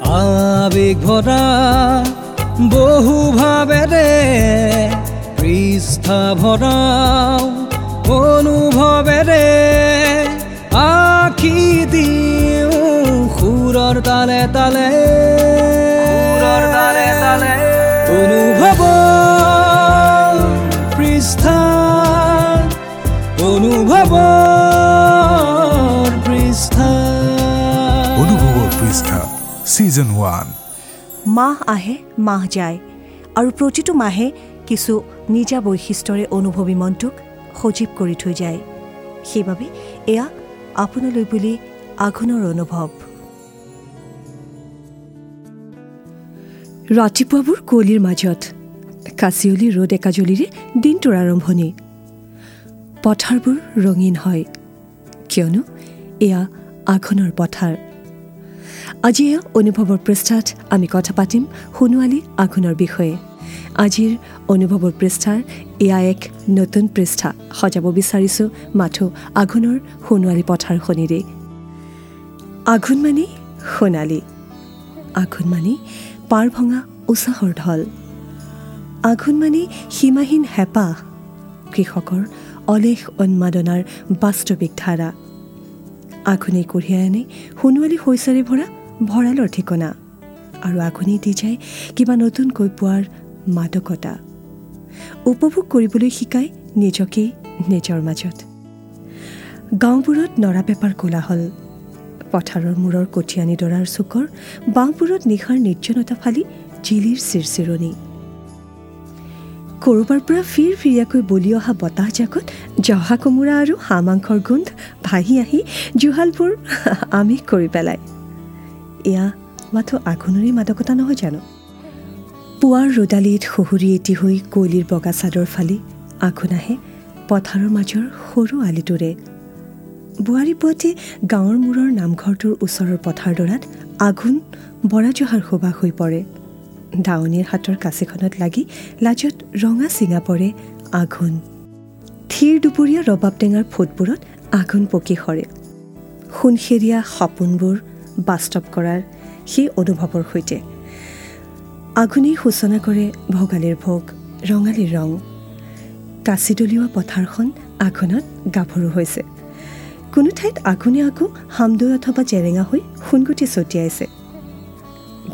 আবেগ ভৰা বহু ভাবেৰে পৃষ্ঠা ভৰাও অনুভৱেৰে আখি দিওঁ সুৰৰ তালে তালে। সুৰৰ তালে তালে। অনুভৱ পৃষ্ঠা অনুভৱ পৃষ্ঠা। অনুভৱৰ পৃষ্ঠা। ছিজন ওৱান মাহ আহে মাহ যায় আৰু প্ৰতিটো মাহে কিছু নিজা বৈশিষ্ট্যৰে অনুভৱী মনটোক সজীৱ কৰি থৈ যায়। সেইবাবে এয়া আপোনালৈ বুলি আঘোণৰ অনুভৱ। ৰাতিপুৱাবোৰ কুঁৱলীৰ মাজত কাঁচিয়লি ৰ'দ একাজলিৰে দিনটোৰ আৰম্ভণি। পথাৰবোৰ ৰঙীন হয় কিয়নো এয়া আঘোণৰ পথাৰ। আজি এয়া অনুভৱৰ পৃষ্ঠাত আমি কথা পাতিম সোণোৱালী আঘোণৰ বিষয়ে। আজিৰ অনুভৱৰ পৃষ্ঠাৰ এয়া এক নতুন পৃষ্ঠা। সজাব বিচাৰিছোঁ মাথো আঘোণৰ সোণোৱালী পথাৰখনিৰে আঘোণ মানে সোণালী। আঘোণ মানে পাৰ ভঙা উৎসাহৰ ঢল। আঘোণ মানে সীমাহীন হেঁপাহ। কৃষকৰ অলেখ উন্মাদনাৰ বাস্তৱিক ধাৰা। আঘোণে কঢ়িয়াই আনে সোণোৱালী শস্যৰে ভৰা ভঁৰালৰ ঠিকনা। আৰু আঘোণে দি যায় কিবা নতুনকৈ পোৱাৰ মাদকতা। উপভোগ কৰিবলৈ শিকায় নিজকেই নিজৰ মাজত। গাঁওবোৰত নৰা পেপাৰ কোলাহল। পথাৰৰ মূৰৰ কঠীয়ানি দৰাৰ চুকৰ বাঁহবোৰত নিশাৰ নিৰ্জনতা ফালি জিলিৰ চিৰচিৰণি ক'ৰবাৰ পৰা ফিৰ ফিৰিয়াকৈ বলি অহা বতাহজাকত জহা কোমোৰা আৰু হাঁহ মাংসৰ গোন্ধ ভাহি আহি জুহালবোৰ আমিষ কৰি পেলায় এয়া মাথো আঘোণৰে মাদকতা নহয় জানো? পুৱাৰ ৰ'দালিত শহুৰি এটি হৈ কয়লিৰ বগা চাদৰ ফালি আঘোণ আহে পথাৰৰ মাজৰ সৰু আলিটোৰে। বোৱাৰী পুৱাতে গাঁৱৰ মূৰৰ নামঘৰটোৰ ওচৰৰ পথাৰডৰাত আঘোণ বৰা জহাৰ সুবাস হৈ পৰে। দাৱনীৰ হাতৰ কাঁচিখনত লাগি লাজত ৰঙা চিঙা পৰে আঘোণ। থিৰ দুপৰীয়া ৰবাব টেঙাৰ ফুটবোৰত আঘোণ পকি সৰে। সোণসেৰীয়া সপোনবোৰ বাস্তৱ কৰাৰ সেই অনুভৱৰ সৈতে। আঘোণেই সূচনা কৰে ভোগালীৰ ভোগ ৰঙালীৰ ৰং। কাঁচি দলিওৱা পথাৰখন আঘোণত গাভৰু হৈছে। কোনো ঠাইত আঘোণে আকৌ হামদৈ অথবা জেৰেঙা হৈ সোণগুটি ছটিয়াইছে।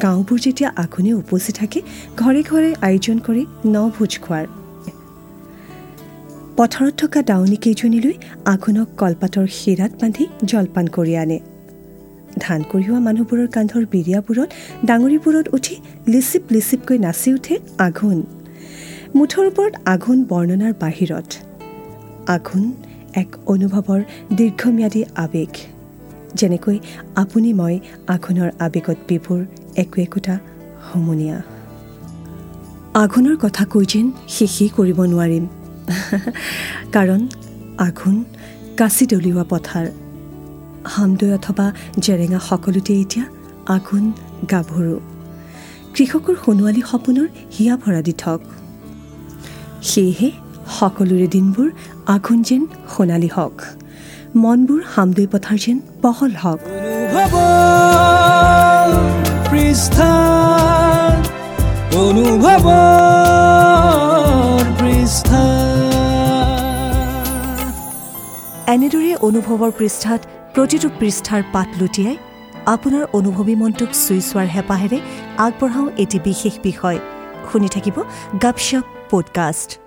গাঁওবোৰ যেতিয়া আঘোণে উপচি থাকে ঘৰে ঘৰে আয়োজন কৰি ন ভোজ খোৱাৰ। পথাৰত থকা দাৱনী কেইজনীলৈ আঘোণক কলপাতৰ শিৰাত বান্ধি জলপান কৰি আনে। ধান কঢ়িওৱা মানুহবোৰৰ কান্ধৰ বিৰিয়াবোৰত ডাঙৰিবোৰত উঠি লিচিপ লিচিপকৈ নাচি উঠে আঘোণ। মুঠৰ ওপৰত আঘোণ বৰ্ণনাৰ বাহিৰত। আঘোণ এক অনুভৱৰ দীৰ্ঘম্যাদী আৱেগ। যেনেকৈ আপুনি মই আঘোণৰ আৱেগত বিভোৰ একো একোটা সমনীয়া আঘোণৰ কথা কৈ যেন শেষেই কৰিব নোৱাৰিম। কাৰণ আঘোণ কাচি দলিওৱা পথাৰ। হামদৈ অথবা জেৰেঙা সকলোতে এতিয়া আঘোণ গাভৰু। কৃষকৰ সোণোৱালী সপোনৰ হিয়া ভৰা দি থক সেয়েহে সকলোৰে দিনবোৰ আঘোণ যেন সোণালী হওক। মনবোৰ হামদৈ পথাৰ যেন বহল হওক। এনেদৰে অনুভৱৰ পৃষ্ঠাত প্ৰতিটো পৃষ্ঠাৰ পাত লুটিয়াই আপোনাৰ অনুভৱী মনটোক চুই চোৱাৰ হেঁপাহেৰে আগবঢ়াওঁ এটি বিশেষ বিষয়। শুনি থাকিব গাপশ্বপ পডকাষ্ট।